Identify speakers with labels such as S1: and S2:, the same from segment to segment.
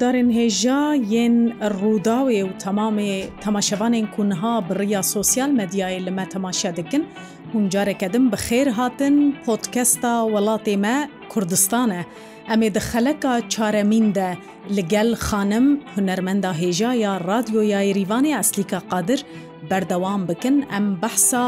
S1: ڕوودارên hêjiyên ڕووداوê û temamê temaşevanên ku niha bi riya sosyal medyayê li me temaşe dikin, hûn careke din bi xêr hatin podkesta welatê me Kurdistan e. Em ê di xeleka çaremîn de li gel xanim hunermenda hêja ya radyoya Rîvanê Eslîka Qadir, بەردەوام بکن ئەم بەحسا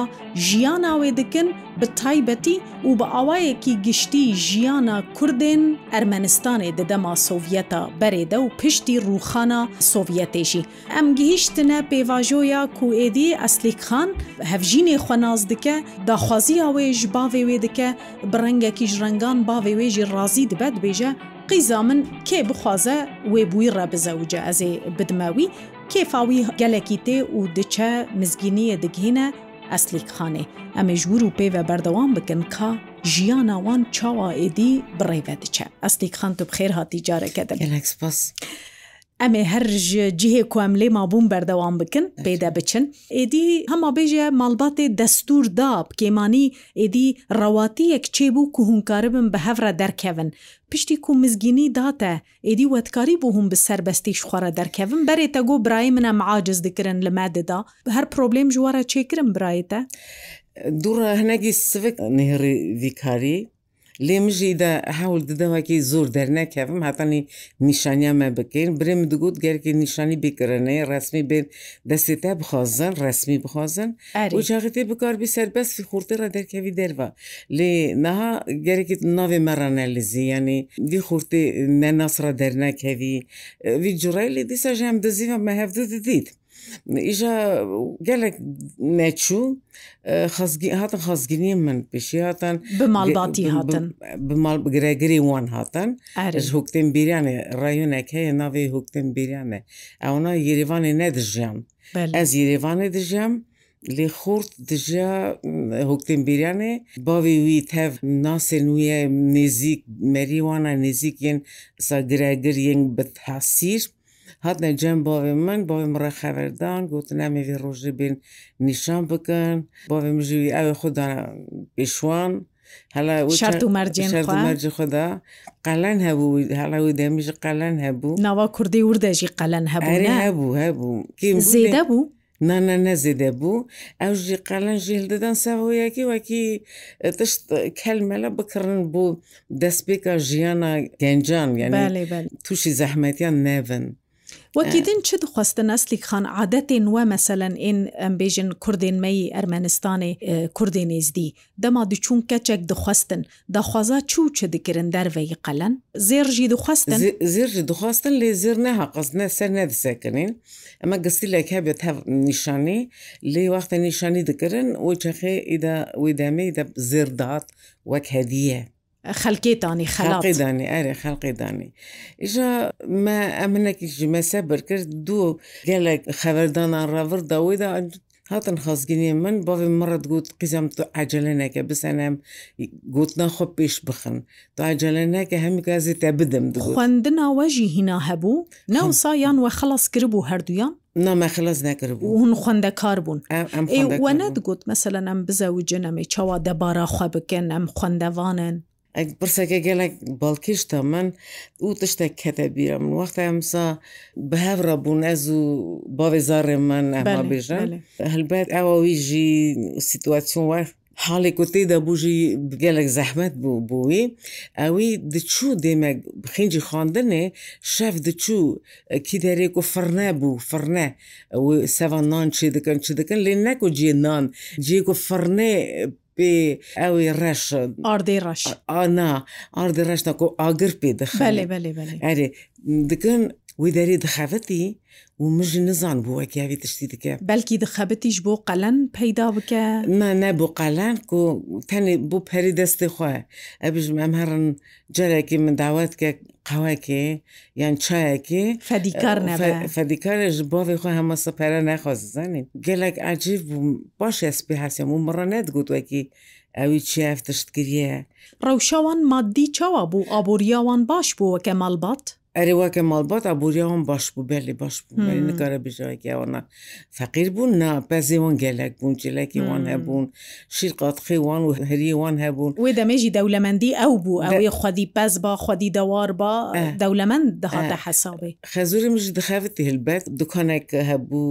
S1: ژیاناوێ دکن بە تایبەتی و بە ئاوایەکی گشتی ژیانە کوردێن ئەرمەنستانێ دەدەما سۆڤەتە بەرێدە و پشتی ڕوخانە سۆڤەتێژی ئەم گەیشتنە پێواژۆیا کوئێدی ئەسلیکخان هەفژینێ خوەناز دکە داخوازی ئاوێژ باێ وێ دکە بڕەنگەکیش ڕنگان باێ وێژی ڕازی دەبێت بێژە قیزا من کێ بخوازە وێبووی ڕەبزەوجە ئەزێ بدمەوی کێفاوی گەلێکی تێ و دچە مزگینیە دگهینە ئەسلیکخانێ ئەمێ ژور و پێوە بەردەوام بکەن کا ژیانەوان چاوا ئێدی بڕێوە دچە ئەستیک خان تو بخێر هاتی جارەکە
S2: دەگەلکسپاس
S1: ئەمێ هەرژ جیهێ کوم لێ مابووم بەردەوام بکن پێدا بچن ئێدی هەما بێژە ماڵباتێ دەستور دا بکێمانی ئێدی ڕەواتیەک چێبوو کو هوونکاربن بە هەورە دەرکەون پشتی کو مزگینی داتە ئێدی وەتکاری بۆ هوم بە سربەستی شخواۆرە دەرکەون بەرێتە گۆ برای منە معاجز دکردن لە مادەدا هەر پرۆبلم ژوارە چێکرم برایێتە
S2: دوڕە هەنەگی سوک نێری دیکاری لێ مژیدا هەول ددەوەکی زۆر دەرنەکەم هاتانی نیشانیامە بکەین برێم دەگوت گەرکی نیشانی بیکردنەیە ڕسمی بێن دەستێتە بخوازن ڕسمی بخوازن وجاغێتی بکاربی سربەستی خورترە دەرکەوی دەرەوە لێ نها گەرەێت ناوێ مەرانەلیزی ینی دی خورتی نەناسرە دەرنەکەوی وی جوڕای لێ دیسە ژەم دەزیوە مەهەفت دەدیت. ئیژە گەلێک نەچوو هاتن خەزگینی من پێشی هاتن
S1: بماڵباتی هاتن
S2: بماڵ بگرێگری وان هاتن هوکتن بیرانێ ڕایونێک هەیە ناوی هوکتن بیرانێ ئەونا یریوانی نەدرژیان ئەس یریوانی دژیم لێ خورد دژە هوکتن بیرانێ باوی وی تەف ناسێ نوە نزیک مەریوانە نزیک ین ساگرێگر ین بەتحاسیر. هاتنە جەم باێ من باێ مڕە خەوەردان گوت نامێوی ڕۆژی بین نیشان بکەن باێ مژوی ئەوێ خوددا پێشوان هەلاجی خدا قەلەن هەبوو هەڵاوی دەمیژ قەلەن هەبوو
S1: ناوا کوردی وردەژی قەلەن هەبوو هەبوو
S2: هەبوو زیدە بوو؟ نانە نەزیدە بوو ئەو ژی قەلەن ژیل دەدەن ساوەیەکی وەکی تشت کەلمەلە بکڕن بوو دەستپێکە ژیانە گەنجان یعنی تووشی زەحمەتیان نێڤن
S1: وەکیدن چ دخواستە نسلی خان عادەتێن وە مەسەەن ئێن ئەمبێژن کوردێن مەی ئەرمەنستانی کوردێ نێزدی دەما دوچوون کەچێک دخواستن داخوازا چوو چ دکردن دەرەی قەلەن زێرژی
S2: دخواستن زێرژی دخواستن لێ زێر نەها قەزنە سەر نەدسەکردین ئەمە گستیلێک هەبێت نیشانی لێ وقتە نیشانی دکردن و چەخێ ئیدا ویدامەی دە زێردات وەک هەدیە. خەلکی دانی خەڵقی دانی ئەرێ خەڵقی دانی ئیژا مە ئەمنێکیشی مەسە برکرد دوو گەلێک خەبەردانان ڕەوردەوەیدا هاتن خەزگینی من باێ مرد گوت قیزم تو عجلەنەکە بسەنم گوتنا خۆ پێش بخن تا عجلەنەکە هەمی کازی تە بدەم
S1: خوێندنا وەژی هینا هەبوو ناوسایان وە خلاص کردبوو هەردووان
S2: نامە خلاص نەکردبوو هون خوێندە کار بوون وە نەتگوت
S1: مەمثلەن ئەم بزەوجنەمی چاوا دەبارە خوا بکەن ئەم خوێندەوانن ئەک
S2: پرسەکە گەلێک بەڵکیشتە من و تشتێک کەتە بیرم وەختە ئەمسا بەهەڕە بوون ئەز و باێزارێ من ئەما بێژن هەلبەت ئەوەوی ژی سیتواتسیون وەخت حالێک کوتی دەبژی گەلێک زەحمت بوو بووی ئەوی دچوو دێمە بخینجی خواندنێ شەف دچوو کی دەرێک و فڕنە بوو فڕنە سەوان نان چی دکەن چی دکەن لێ نەک و جێ نان جێک و فڕنێ پێ ئەوی ڕەش
S1: ئاردەی ڕەش
S2: ئانا ئاردە ڕەشتا و ئاگر پێ دەخەێ دکن وی دەری دخەبەتی و مژ نزان بوو وەکیاوی تشتی دکە
S1: بەلکی دخەبەتیش بۆ قەلەن پەیدا بکە
S2: مانە بۆ قەلان و تەنێ بۆ پەری دەستی خۆ ئەبژ ئەم هەڕن جارێکی من داوات کە قەوەکێ یان چایەکی فەدیکار فەدیکارش بۆی خۆ هەمە سەپەرە نەخۆزانین گەلێک عجیب بوو باش ئەسپی هەسیم و مڕە نەتگووتوەکی ئەوی چیافتشتگریە
S1: ڕەوشەوان مادی چاوە بوو ئابوریاوان باش بووە کە
S2: مەڵبات؟ ئەرێواکە ماڵبات ئابوووریەوەم باش بوو بەلی باش بووکارە بژایکیەوەە فەقیر بوون نا پەزیوان گەلک بوون جلێکی وان هەبوون شیر قاتخی وان و هەریوان هەبوون
S1: وێ دەمێژی دەولەمەندی ئەو بوو ئەوەیە خودی پەز با خودی دەوار با دەولەمەند دەهاتە حەساڵی
S2: خەزوری مژ دخەوتی هلبەت دوکانێک هەبوو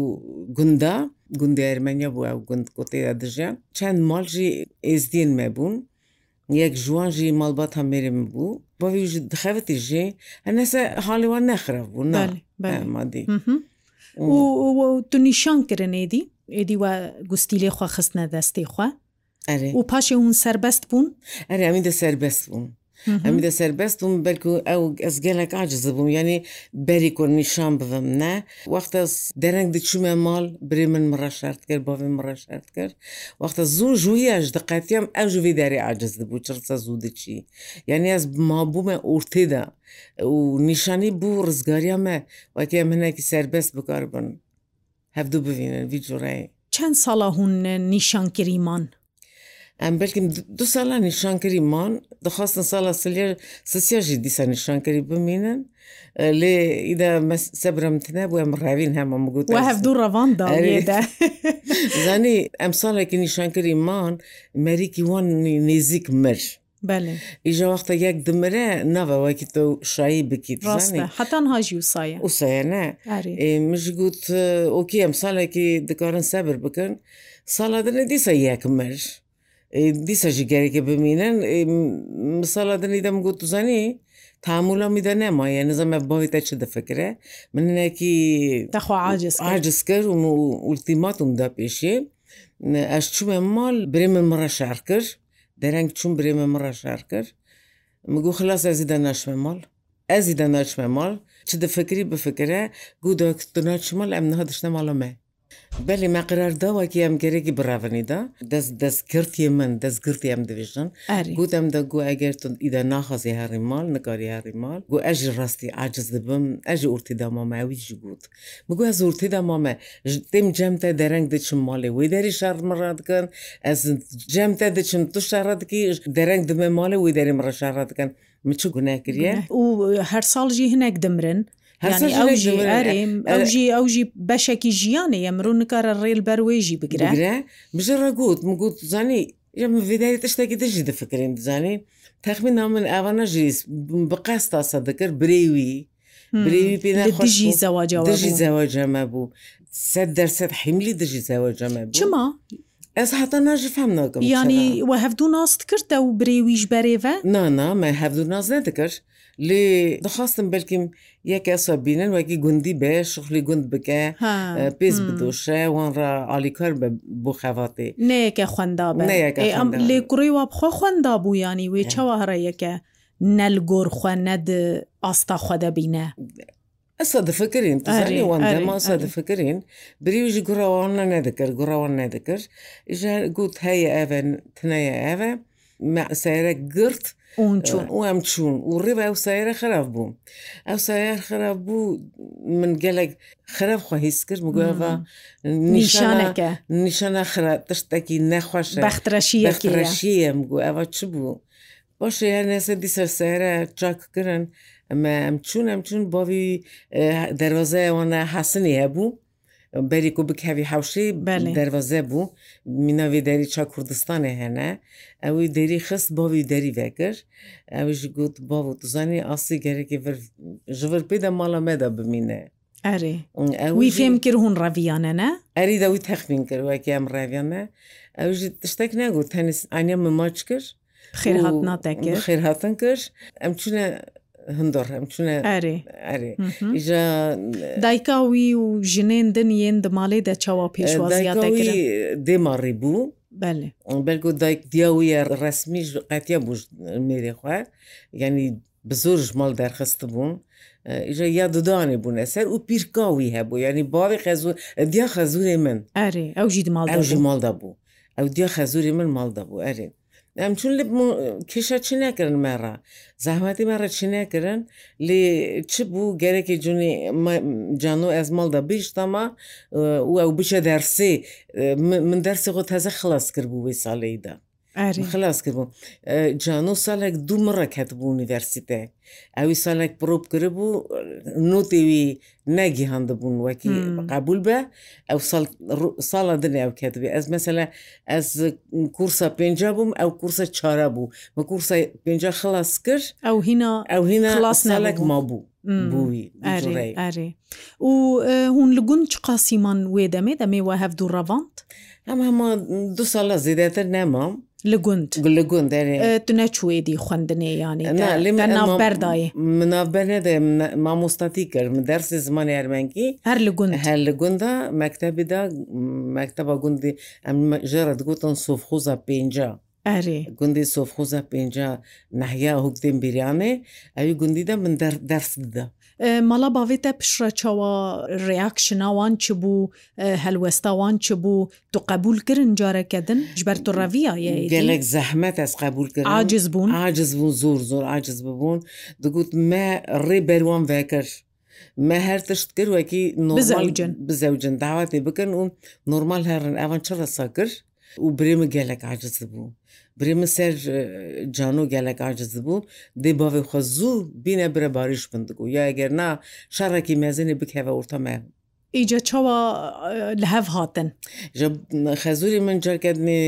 S2: گوندا گوندی ئەرمەنیا بوو ئەو گوند کتێدا دژیان چەند ماڵژی ئێزدین مەبوون یەک ژوانژی مەڵبات هەمێرم بوو بۆویژ دخەتی ژێ هەنەسە حالیوان نەخراب بوو نامادی
S1: تو نیشان کرن ێدی ئێدی وە گوستی لێخوا خستنە دەستی خوا و پاشێ اون سربەست بوون ئەرێ ئەمی
S2: دە سربەست بوون ئەمی دە سربەستم بەرکو ئەو ئەس گەلێک ئاجز بووم ینی بەری کرد نیشان بم نە وەختە دەرەنگ دچوومە ماڵ برێ من مڕەشارت کرد بۆێ مڕەشارت کرد وەختە زوو ژوویەش دقەتیم ئەژوی دەری ئاجز دەبوو چرسە زوو دچی یعنی ئەس ما بوومە ئورتێدا و نیشانی بوو ڕزگاریامە وەکە منێکی سربەست بکار بن هەفتوو ببینن ویجوڕێ چەند ساڵە
S1: هوون نیشانکریمان؟ ئەم
S2: بلکم دو ساڵە نیشانکەریمان دەخواستن ساڵە سلێر سسیژی دیسە نیشانکەری بمینن لێ ئیدا سەبرمتنە
S1: بووە ڕاوین هەمە مگووت هەفتوو ڕەواندا زانی ئەم ساڵێکی
S2: نیشانکەریمان مەریکی وان
S1: نێزیک مرش. ئیژە وەختە
S2: یەک دمرە ناوەوەکی تۆ شایی بکیت حتان هاژی وسایە وسایەنە مژ گوت ئۆکی ئەم ساڵێکی دکارن سەبر بکەن ساڵە دنە دیسە یەک مرش. دیسەژی گەرێکی ببینن مثالە دەنیدەم گوت توزانی تعاملە میدەنێمە یە نزەمە بەویتە چ دەفکرێ منێکی عجز کرد و ئولتیماتوم دا پێشێ ئەش چومە مال برێمە مڕە شار کرد دەرەنگ چوم برێمە مڕە شار کرد مگو خلاص ئەزیدا ناشمە مال ئەزیدا ناچمە مال چ دەفکری بفکرە گو دۆکتنا چمەل ئەم نها دشتە ماڵە مە بەێ مەقرار داواکی ئەم گەرەی براڤنیدا دەست دەستکردی من دەستگرتی ئەم دەویژن گوتم دە گو ئەگەرتون ئیدا ناخوازی هەریمال نکاری هەریمال گو ئەژ ڕاستی عجز دەبم ئەژ ئورتیدا ماماویش گوت بگو ئە زورتیدا مامە تم جەمتە دەرەنگ دچم ماڵێ وی دەری شارمەڕاتکەن ئەس جەمتە دچم تو شارەتکی دەرەنگ دمە ماڵێ وی دەریم ڕەشارڕاتکەن مچ گوناکریە
S1: و هەر ساڵژی هەنێک دەمرن ئەوژی ئەوژی بەشێکی ژیانە ئەمرۆ نکارە ڕێل بەروێژی بگرە
S2: بژڕە گوت مگوت زانی ڤیداری تشتێکی دژی دەفکرین دزانین تەخمی نامن ئەوە نەژیس بقاس
S1: تاسە دەکرد برێوی برێوی پێژی زەواجژی زەواجەمە بوو سەد دەرسەت
S2: حیملی دژی زەواجەمە چما؟ Ez heta najifem nakim. Yanî
S1: we hevdû nas dikir te û birêwî ji berêve? Nana
S2: me hevdû naz ne dikir. لێ دەخواستم بەلکیم یەکەسە بینن وەکی گوندی بێ شخلی گوند بکە پێز بدۆشە وانڕە ئالیکار بە بۆ خەواتێ نەیەکە خوێندا لێ کوڕی
S1: وابخوا خوێندا بوویانی وێ چاوە هەڕەیەکە نەل گۆر خوێن نەد ئاستا خودەبینە.
S2: ئەسا دفکرین ئەسا دفکرین بریژی گوڕەوەە نەدەکرد گوڕەوەن نەدەکرد گوت هەیە ئەڤەن تنەیە ئەڤە سیرە گرت اون چون و ئەم چوون و ڕێبە ئەو سایرە خراف بووم ئەو سایار خراف بوو من گەلێک خراپخوا هیچ کرد مگوێەوە نیشانەکە نیشانە خراپ تشتێکی نەخواش بەخترەشیەشیە گو ئەوە چ بوو باشە یان نێسە دیسەر سایرە چاککردن ئەمە ئەم چوون ئەم چون باوی دەرۆزایەوەە حسنی هەبوو بەریک و بکەوی حوشی دەواازە بوو میناوی دەری چا کوردستانە هەنە ئەوی دەری خست باوی دەری بەگر ئەویش گوت باو و توزانی ئاسی گەرەی ژور پێدا ماڵە مەدا بمینە.
S1: ئەوی فێم کرد هون ڕەڤیانەنە؟
S2: ئەری داوی تەخمین کرد وەکی ئەم ڕاویانە ئەوژ تشتێک نەگوت تەنیس ئەنیە مماچ کرد
S1: خێرهات ناتەکرد
S2: خێرهاتن کرد ئەم چونە هەندڕم
S1: چونە دایکاوی و ژنێن دنیێن دەماڵێ دەچەوە پێشوازی
S2: دێماڕی بوو بەرگۆ دایک دیاویە ڕسمی قەتە بوو مێرێخوا یعنی بزۆر ژمال دەرخست بوون ئیژە یا ددانێ بوونە سەر و پیرکاوی هەبوو ینی باڵی خەزوو دیا خەزوورێ من
S1: ئەرێ ئەو ژی
S2: ماڵ ژمالدا بوو ئەو دیا خەزووری من ماڵدا بوو ئەرێن ئەم چون لە کیشە چی نەکردن مێڕە زەحمەتی مەڕە چی نەکردن لێ چ بوو گەرەێکی جوونی جان و ئەزمەڵدا بیشتەما و ئەو بچە دەرسێ من دەرسی خۆ تەزە خلاص کرد بوو وی ساڵیدا. خلاص کرد بوو جانۆ سالێک دوو مڕێک هەت بوو نیڤەرسیتێ ئەوی سالێک پرۆب کرد بوو نوتێوی نەگی هەندەبوون وەکی قبول بە ئەو ساڵە دنیا ئەو کاتبێ ئەس مەسەلا ئەس کورسە پێنج بووم ئەو کورسە چارە بوو مە کورسە پێنج خلاص کرد ئەو هینا ئەو هینا سالێک ما بوو. بووی و هون
S1: li gund çi qasîman wê demê demê we hev dû revand Em
S2: hema du sala zêdetir nemam
S1: لە گوند
S2: لە گوند
S1: tu neçûêdî xwendinê yanî navberdayê
S2: Min navbernê de mamostatî kir min dersê zimanê ermenkî
S1: her li gund her
S2: li gunda mektebî da mekteba gundî em ji re digotin sofxuza pênca Erê gundê sofxuza pênca nehiya hukdên bîryanê ew gundî de min ders dida.
S1: مەڵا باێتە پیشڕەچەوە ڕیاکشناوان چ بوو هەلوێستاوان چ بوو تو قبولکردن جارەکەدن ژبەر تو ڕەویە
S2: گەلێک زەحمەت ئەس قبولکرد
S1: عجز بوون
S2: عجز بوون زۆر زۆر عجز ببوون دەگوت مە ڕێ بەروان ڤکرد. me her tişt kir wekî bizewcin bizewcin dawetê bikin û normal herin evan çi rasa kir û birêmi gelek aciz dibû. Birêmi ser cano gelek aciz dibû dê bavê xwe zû bîne bire barîş bin dibû ya eger na şarekî mezinê bikeve orta me
S1: ئیجە چاوە لە هەف هاتن
S2: خەزوری من جەرکردنی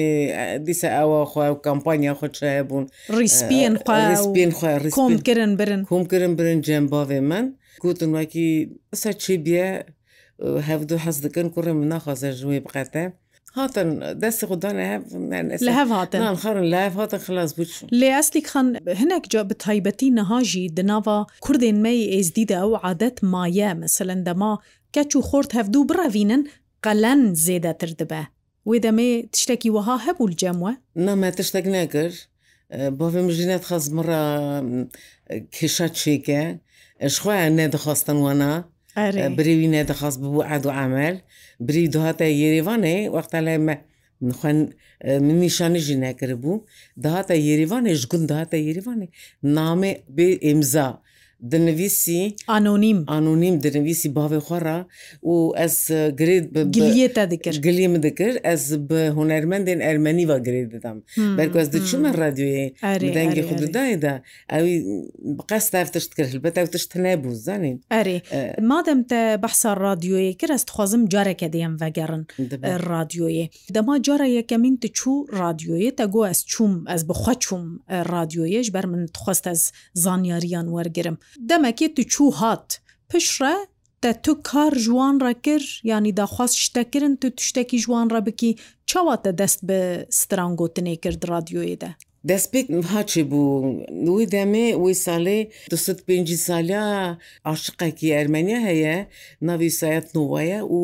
S2: دیسە ئەوە خۆ کمپانیا خۆچە
S1: بوون ریسپین ریسپین
S2: کۆمکردن برن کۆمکردن برن جێم باێ من گوتن وەکی سە چی بێ هەفدو حەز دکن کوڕی من ناخوازە ژووی بقەتە هاتن دەستی خوددانان خەرن لایف هاتە خلاص
S1: بوو لێ ئەسلی خان هەنێک جا بە تایبەتی نەهاژی دناوا کوردێن مەی ئێزدیدا ئەو عادەت مایە مەسەلەندەما
S2: کەچ
S1: و خۆرت هەفتوو بڕەوینن قەلەن زێدەتر دەبە وێ دەمێ تشتێکی وەها هەبوو جەموە
S2: نامە تشتێک نەگر بۆێ مژینەت خەزمڕە کێشە چێکە شخوایان نێدەخواستن وەنا برێوی نێدەخواست ببوو عاد و عمل. برî دهاتە Yêrêvanê wexta lê me min nîşanî jî nekiribû dahata Yêrêvanê ji gund dahata Yêrêvanê namê bê emza دنویسی
S1: ئانونیم
S2: ئانونیم دنویسی باێ خۆرا و ئەس گرێت
S1: گلیێتا دکرد
S2: گلی من دکرد ئەس بە هوەرمەندێن ئەرمەنی وا گرێت دەدام بەرکەس دچمە ڕادیۆێ دەنگی خوددایدا ئەوی بقەس تافتشت کرد بە تاوتشت نەبوو زانین
S1: ئەرێ مادەم تە بەحسا ڕادیۆیە کرد ئەست خۆزم جارەکە دێم ڤگەڕن ڕادیۆیە دەما جارە یەکەمین تچوو ڕادیۆیە تا گۆ ئەس چوم ئەس بخوا چوم ڕادیۆیەش بەر من تخواست ئەس زانیاریان وەرگرم. demekê tu çû hat piş re te tu kar jiwan re kir yanî daxwast ştekirin tu tiştekî jiwan re bikî çawa te dest bi strangotinê kird radyoyê de
S2: دەستپێک هاچی بوو وی دەمێ وی ساڵێ 250 سالا عاشقێکی ئەرمەنیا هەیە ناوی سایەت نوواە و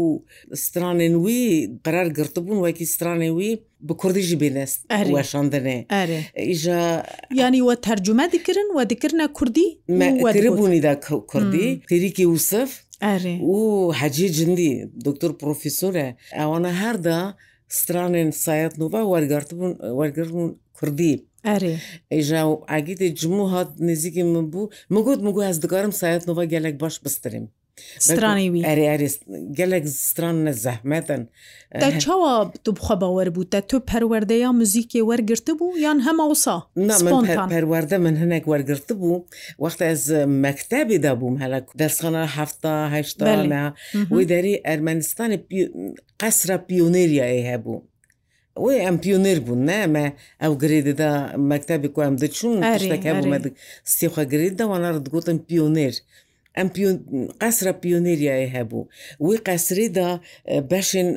S2: سترانێن وی قرار گرتبوون وەکی سترانێ وی bi Kurdî bênest weşandinê
S1: îja yanî we tercüme dikirin we
S2: dikirine Kurdî bûnî de Kurdî têrîkî Ûsif û hecî cindî doktor profesore ewana her da stranên sayet nova wergertibûn wergirbûn Kurdî
S1: ئەیژا
S2: و ئاگیتی جموو هات نزیکی من بوو مگوت مگو ez dikarim sayetnova gelek baş bistirim. stranî wî gelek stran ne zehmetin
S1: Te çawa tu bixwe bawer bû te tu perwerdeya muzîkê wergirti bû yan hema wisa
S2: perwerde min hinek wergirti bû Wexta ez mektebî de bûm helek destxana hefta heşta wê derî Ermenistanê qesra pioneriyayê hebû وی ئەم پیۆنێر بوون نامە ئەو گرێدەدا مەکتتابی کوام دەچوون شتەکە بوومە سێخە گرێت داوانە دەگوتم پیۆنێر. ئەم قەسرە پیۆنێریایە هەبوو وی قەسریدا بەشن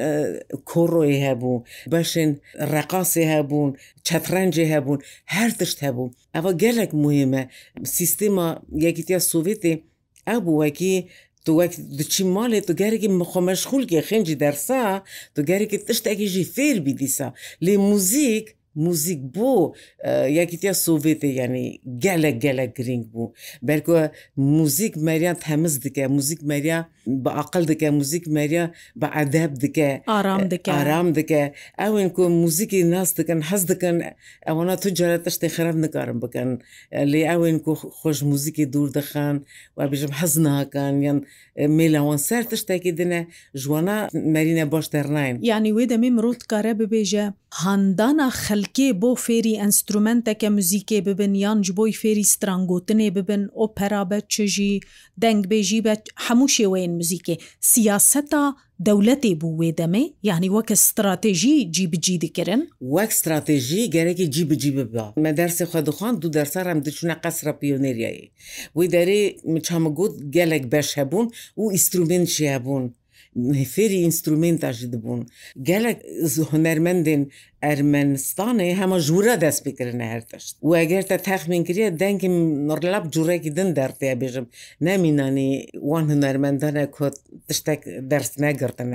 S2: کۆڕۆی هەبوو بەشن ڕقاسی هەبوون چەفرەنجێ هەبوون هەر تشت هەبوو ئەوە گەلێک مهمە سیستما یەکیتیا سوڤێتی ئەو بووەکی تو وەک دچی ماڵێ تو گەرەێکی مخۆمەشخولکێ خێنجی دەرسا تو گەرەێکی تشتێکیژی فێربی دیسا لێ موزیک موزیک بوو یەکیتیا سوڤێتی یعنی gelek gelek گرنگ بوو بەرکوە موزیک مەریان تەمز دکە موزیک مەریا بە عقل دکە موزیک مەریا بە ئەدەب دکە ئارام دکە ئارام دکە ئەوێن کو موزیکی ناز دکەن حەز دکەن ئەوەنا تو جارە تشتی خراپ نکارم بکەن لێ ئەوێن کو خۆش موزیکی دوور دەخان و بژم حەز ناکەن یان میلاوان سەر تشتێکی دنە ژوانە مەرینە باش دەرناین
S1: یعنی وێ دەمێ مرۆڤ کارە ببێژە هەندانە خل خەلکێ بۆ فێری ئەنسترومنتەکە موزیکێ ببن یان ji بۆی فێری سترانگوتنێ ببن ئۆپەرا بە چژی دەنگبێژی بە هەموو شێوەیەن موزیکێ سیاسەتا دەولەتێ بوو وێ دەمێ یعنی وەکە استراتێژی جیبجی دکردن
S2: وەک استراتێژی گەرەێکی جیبجی ببا مە دەرسێ خودخواان دوو دەرسەرم دچونە قەسرە پیۆنێریایی وی دەرێ چامەگوت gelek beş hebûn û instrument şi hebûn. Nefêrî instrumentaji dibûn. Gelek hunermendên ئەرمەنستانی هەمە ژورە دەست بکردە هەرتەشت وەگەر تە تەخمین کرێ دەنگی نڕلاب جوورێکی دن دەردێ بێژم نامینانی وان هوەرمەندانە کۆت تشتێک دەست نەگرتن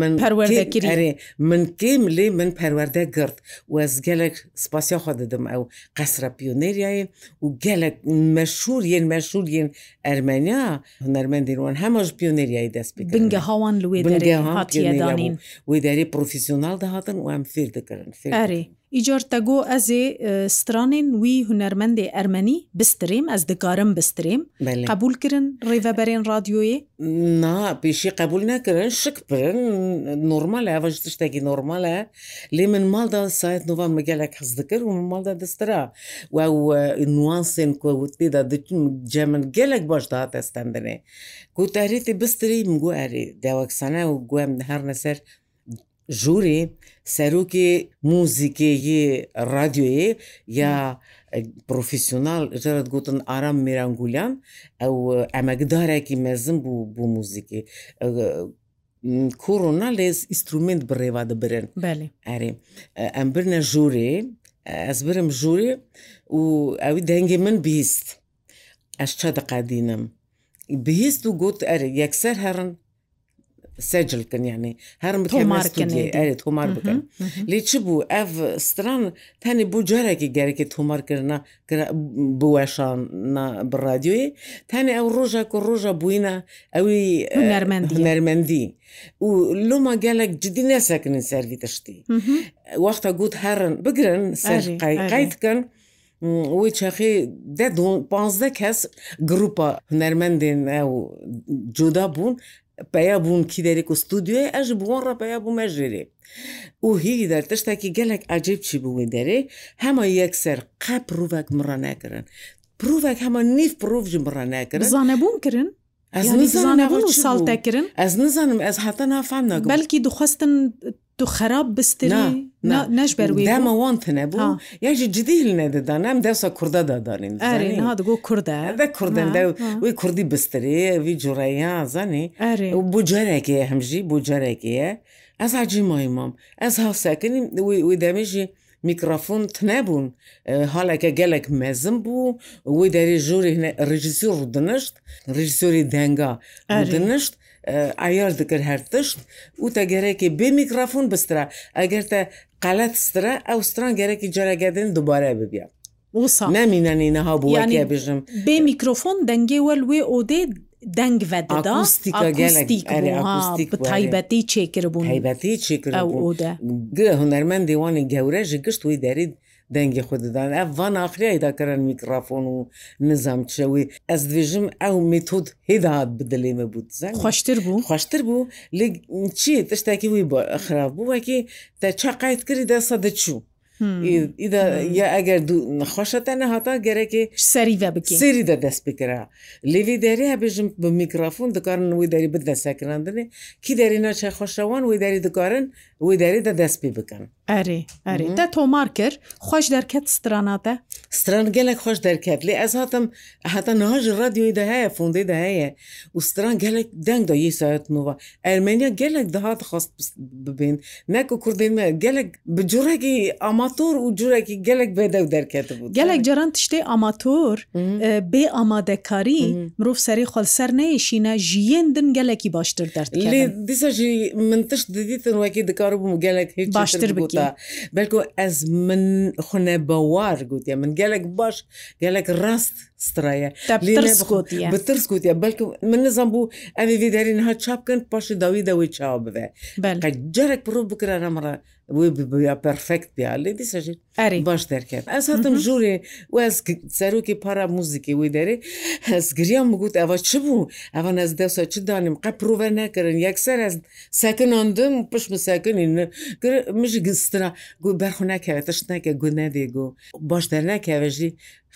S1: من پەروەردەگیری
S2: من کیم لێ من پەروەردە گرت وەز gelek spasiya xwa didim ew qesra pioneriyayê û gelek meşhur yên meşhur yên Ermeniya hunermendên wan hema ji pioneriyayê
S1: dest bingehawan li wê derê hatiye
S2: danîn wê derê profesyonal dihatin û em fêr dikin kirin
S1: Erê îcar te got ez ê stranên wî hunermendê ermenî bistirêm ez dikarim bistirêm qebul kirin rêveberên radyoyê
S2: Na pêşî qebul nekirin şik pirin normal ev ji tiştekî normal e lê min malda sayet nova me gelek hez dikir û malda distira we nuansên ku tê de diçin cemin gelek baş daha testendinê Ku terê tê bistirî min gu erê dewekksane û guem her neser ژووری سەرۆکی موزیکەیە رادیۆیە یا پرۆفیسیۆنال ژەرت گوتن ئارام میرانگولیان ئەو ئەمەگدارێکی مەزم بوو بۆ موزیکی کۆڕۆنا لێز ئیسرومنت بڕێوا دەبرن ئەرێ ئەم برنە ژوورێ ئەس برم ژوورێ و ئەوی دەنگی من بیست ئەش چا دەقادینم بهست و گوت ئەرێ یەکسەر هەرن سجلکن یعنی هەرم ئەێت تۆمار بکەن لێ چ بوو ئەف ستران تەنی بۆ جارێکی گەرەێکی تۆمارکردنا بوەشان بڕادیۆی تەنێ ئەو ڕۆژە و ڕۆژە بووینە ئەوی نەرمەندی و لۆما گەلێک جدی نەسەکنن سەروی تشتی وەختە گوت هەرن بگرن قیتکەن. وی چاخی ده 15 کەس گروپا هوەرمەندێن ئەو جودا بوون پیا بوون کی دەێک و ستودیێ ئەژ بوون ڕەپیا بوو مەژێرێ و هی دەر تشتێکی گەلێک ئاجیب چی بووین دەرێ هەمە یەکسەر قە پرۆڤک مڕە ناکردن پرۆڤێک هەمە نیف پرۆڤژ
S1: مڕە ناکرد زانە بوون کردن
S2: Ez nizanim ez heta nafam nakim.
S1: Belkî dixwastin تو خراب بستري
S2: ناش بروي دام وانتنا بو يجي جديد لنا دا نام داسا كردا دا
S1: دارين اري ها دغو كردا هذا كردا دا
S2: وي كردي بستري في جوريا زاني بو جرك يا همجي بو جرك يا از عجي ما امام از ها ساكن ودامجي میکرافون تنەبوون حالەکە gelek mezin bû wê derê jorê hene rejisor dinişt rejisyorê denga dinişt ئایار دکرد هەر تشت وتە گەرەێکی بێ میکرافۆن بسترا ئەگەر تە قەلەت سترا ئەو ستران گەرەێکی جەرەگەدن دووبارە ببیە. نامینەنی نەها بووە بژم
S1: بێ میکرۆفۆن دەنگێ وە لێ ئۆدێ دەنگڤەدەداستیکەگەلەکتیبەتی
S2: چێکردبوون هەیبەتی چێکرد هوەرمەند دیوانی گەورە ژ گشت وی دەرید دەنگی خوددان ئە ڤان ئاخریایداکەرن میکرافۆن و نظام چەوی ئەس دوێژم ئەو میتود هێداات بدلێمە بوو
S1: زەنگ خوشتر بوو
S2: خوشتر بوو لێ چی تشتێکی وی بۆ خراپ بووەکی تا چاقایت کردی دەسە دەچوو ئیدا یا ئەگەر نەخۆشەتەنە هاتا گەرەێ
S1: سەریدا بکە
S2: سریدا دەست بکرا لێوی دەری هەبژم بە میکرافۆن دەکارن وی دەری بدەسەکراندنێ کی دەرینا چێخۆشەوان وی دەری دکارن وی دەریدا دەست پێ بکەن
S1: ئەرێ ئەرێ hmm. تا تۆمار کرد خۆش دەرکەت ستراناتە
S2: ستران gelek xweş derket lê ez hatim heta nehaj radyoyê de heye fondê de heye û stran gelek deng da yê sayet nova Ermeniya gelek daha dixwast bibên ne ku Kurdên me gelek bi curekî amat ئاماتۆر و جوورێکی گەلێک بێدەو دەرکێت
S1: بوو گەلێک جەران تشتێ ئاماتۆر بێ ئامادەکاری مرۆڤ سەری خۆلسەر نەیشینە ژیێندن گەلێکی باشتر
S2: دەرد دیسە من تشت دیتن وەکی دکار بووم گەلێک هیچ باشتر بکە بەلکو ئەس من خونە بەوار گوتە من گەلێک باش گەلێک
S1: ڕاست سترایە بترس
S2: گوتە بەلکو من نزان بوو ئەوی دەرین ها چاپکەن پاشی داوی دەوەی چاو
S1: بێ جارێک پرۆ
S2: بکرانەمەڕە وی ببویا پرفekt بیا لێ
S1: دیسەژیت ئەری
S2: باش دەکرد ئەس هاتم ژوورێ وەس سەرۆکی پارا موزیکی وی دەێ هەزگریان بگوت ئەوە چ بوو ئەوە نەز دەسە چ دانیم قە پرۆڤە نەکردن یەکسەر ئەس سەکناندم پشم سەکنین مژ گسترا گو بەرخو نەکەوێتش نەکە گو نەدێگو باش دەر نەکەوەژی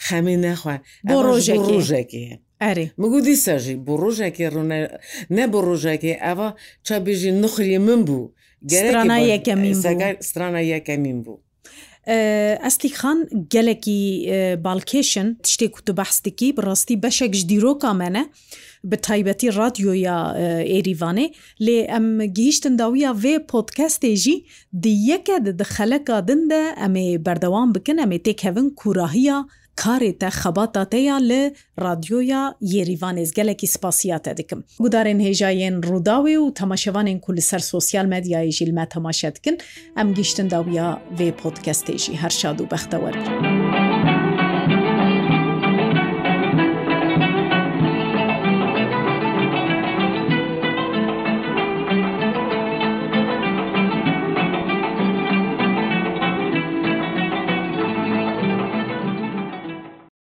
S2: خەمی نەخوا بۆ ڕۆژێک ڕۆژێکی. ئەری مگو دیسەژی بۆ ڕۆژێکی ڕونە نە بۆ ڕۆژێکی ئەوە چابێژی نخری من بوو گەرانە یەکەمین بوو.
S1: ئەستی خان gelekî balkêşin tiştê ku tu behstikî bi rastî beşek ji dîroka mene bi taybetî radyoya êîvanê lê em gihîştin dawiya vê podcastê jî di yeke di di xeleka din de em ê berdewam bikin em ê têk hevin kurahiya karê te xebata te ya li radyoya yerîvanêz gelekî spasiya te dikim. Gudarên hêjayên rûdawê û temaşevanên ku li ser sosyal medyayê jî me temaşe dikin em giştin dawiya vê podcastê jî her şad û bextewer.